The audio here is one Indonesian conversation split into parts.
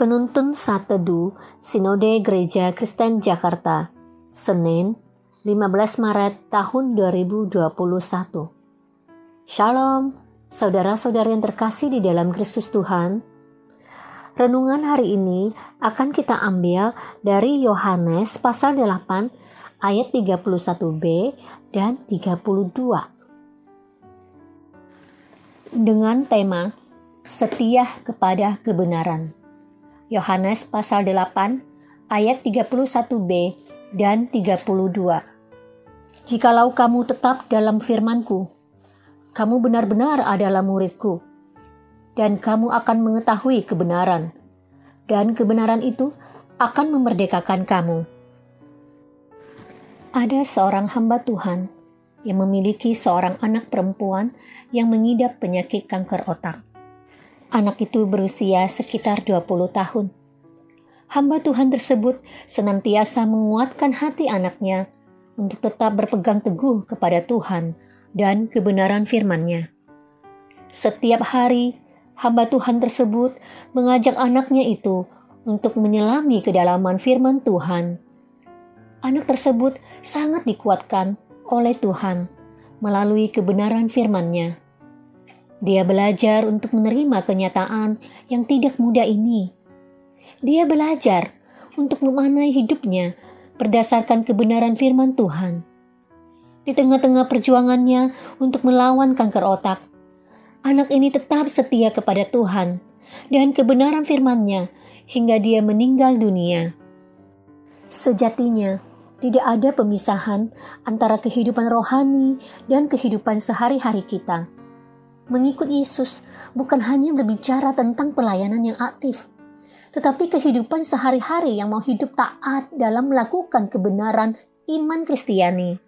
Penuntun Saat Teduh Sinode Gereja Kristen Jakarta Senin 15 Maret tahun 2021 Shalom, saudara-saudari yang terkasih di dalam Kristus Tuhan. Renungan hari ini akan kita ambil dari Yohanes pasal 8 ayat 31b dan 32 dengan tema setia kepada kebenaran. Yohanes pasal 8 ayat 31b dan 32. Jikalau kamu tetap dalam firmanku, kamu benar-benar adalah muridku, dan kamu akan mengetahui kebenaran, dan kebenaran itu akan memerdekakan kamu. Ada seorang hamba Tuhan yang memiliki seorang anak perempuan yang mengidap penyakit kanker otak. Anak itu berusia sekitar 20 tahun. Hamba Tuhan tersebut senantiasa menguatkan hati anaknya untuk tetap berpegang teguh kepada Tuhan dan kebenaran firman-Nya. Setiap hari, hamba Tuhan tersebut mengajak anaknya itu untuk menyelami kedalaman firman Tuhan. Anak tersebut sangat dikuatkan oleh Tuhan melalui kebenaran firman-Nya. Dia belajar untuk menerima kenyataan yang tidak mudah ini. Dia belajar untuk memanai hidupnya berdasarkan kebenaran firman Tuhan. Di tengah-tengah perjuangannya untuk melawan kanker otak, anak ini tetap setia kepada Tuhan dan kebenaran firman-Nya hingga dia meninggal dunia. Sejatinya, tidak ada pemisahan antara kehidupan rohani dan kehidupan sehari-hari kita Mengikut Yesus bukan hanya berbicara tentang pelayanan yang aktif, tetapi kehidupan sehari-hari yang mau hidup taat dalam melakukan kebenaran iman Kristiani.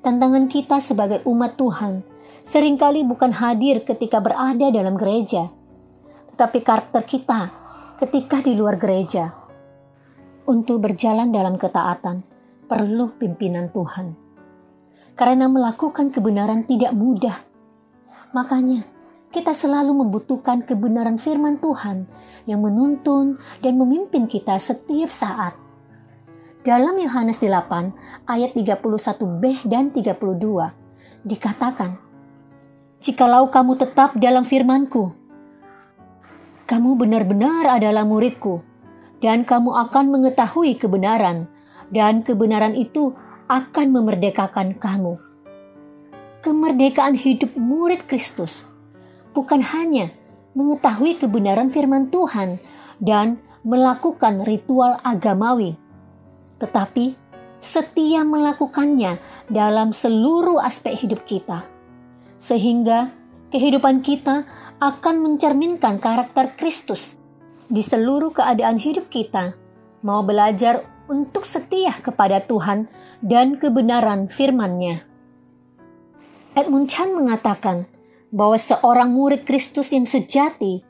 Tantangan kita sebagai umat Tuhan sering kali bukan hadir ketika berada dalam gereja, tetapi karakter kita ketika di luar gereja. Untuk berjalan dalam ketaatan, perlu pimpinan Tuhan. Karena melakukan kebenaran tidak mudah, Makanya, kita selalu membutuhkan kebenaran firman Tuhan yang menuntun dan memimpin kita setiap saat. Dalam Yohanes 8 ayat 31b dan 32 dikatakan, Jikalau kamu tetap dalam firmanku, kamu benar-benar adalah muridku, dan kamu akan mengetahui kebenaran, dan kebenaran itu akan memerdekakan kamu kemerdekaan hidup murid Kristus bukan hanya mengetahui kebenaran firman Tuhan dan melakukan ritual agamawi, tetapi setia melakukannya dalam seluruh aspek hidup kita, sehingga kehidupan kita akan mencerminkan karakter Kristus di seluruh keadaan hidup kita. Mau belajar untuk setia kepada Tuhan dan kebenaran firman-Nya. Edmund Chan mengatakan bahwa seorang murid Kristus yang sejati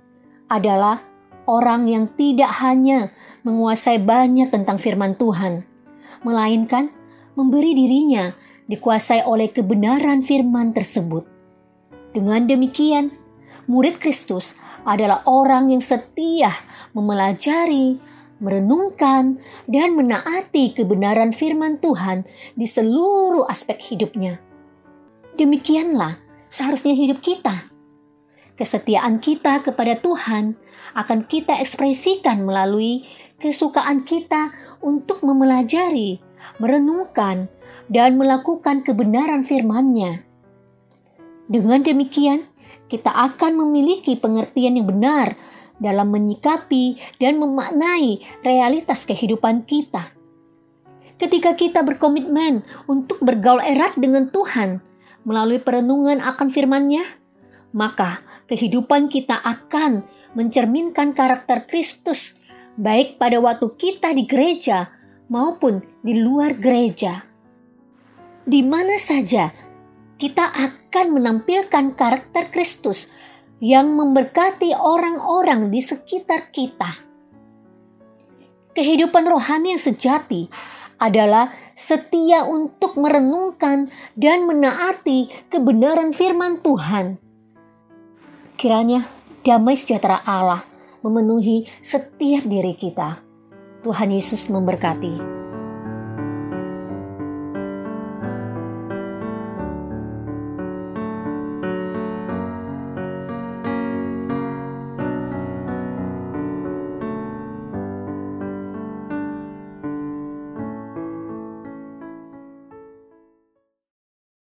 adalah orang yang tidak hanya menguasai banyak tentang firman Tuhan, melainkan memberi dirinya dikuasai oleh kebenaran firman tersebut. Dengan demikian, murid Kristus adalah orang yang setia mempelajari, merenungkan, dan menaati kebenaran firman Tuhan di seluruh aspek hidupnya. Demikianlah seharusnya hidup kita. Kesetiaan kita kepada Tuhan akan kita ekspresikan melalui kesukaan kita untuk mempelajari, merenungkan, dan melakukan kebenaran firman-Nya. Dengan demikian, kita akan memiliki pengertian yang benar dalam menyikapi dan memaknai realitas kehidupan kita. Ketika kita berkomitmen untuk bergaul erat dengan Tuhan, melalui perenungan akan firman-Nya, maka kehidupan kita akan mencerminkan karakter Kristus baik pada waktu kita di gereja maupun di luar gereja. Di mana saja kita akan menampilkan karakter Kristus yang memberkati orang-orang di sekitar kita. Kehidupan rohani yang sejati adalah setia untuk merenungkan dan menaati kebenaran firman Tuhan. Kiranya damai sejahtera Allah memenuhi setiap diri kita. Tuhan Yesus memberkati.